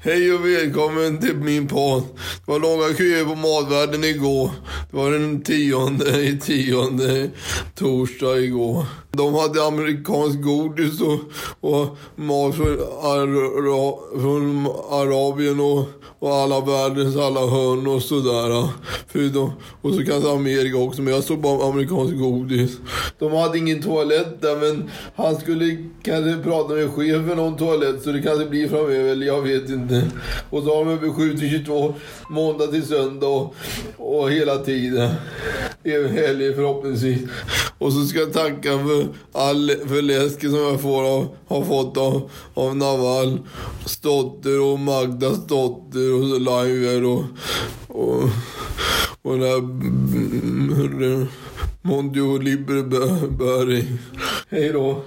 Hej och välkommen till min podd. Det var långa köer på Matvärlden igår. Det var den tionde i tionde, torsdag igår. De hade amerikansk godis och, och mat från, Ara, från Arabien och, och alla världens alla hörn och sådär. Förutom, och så kanske Amerika också, men jag såg bara amerikansk godis. De hade ingen toalett där, men han skulle kanske prata med chefen om toalett, så det kanske blir framöver, eller jag vet inte. Och så har de över 7 till 22, måndag till söndag och, och hela tiden. Även helger förhoppningsvis. Och så ska jag tacka för all för läsken som jag får av, har fått av, av Naval dotter och Magdas dotter och så Laiver och, och, och den här mm, mm, mm, Mondio böring. Hej då.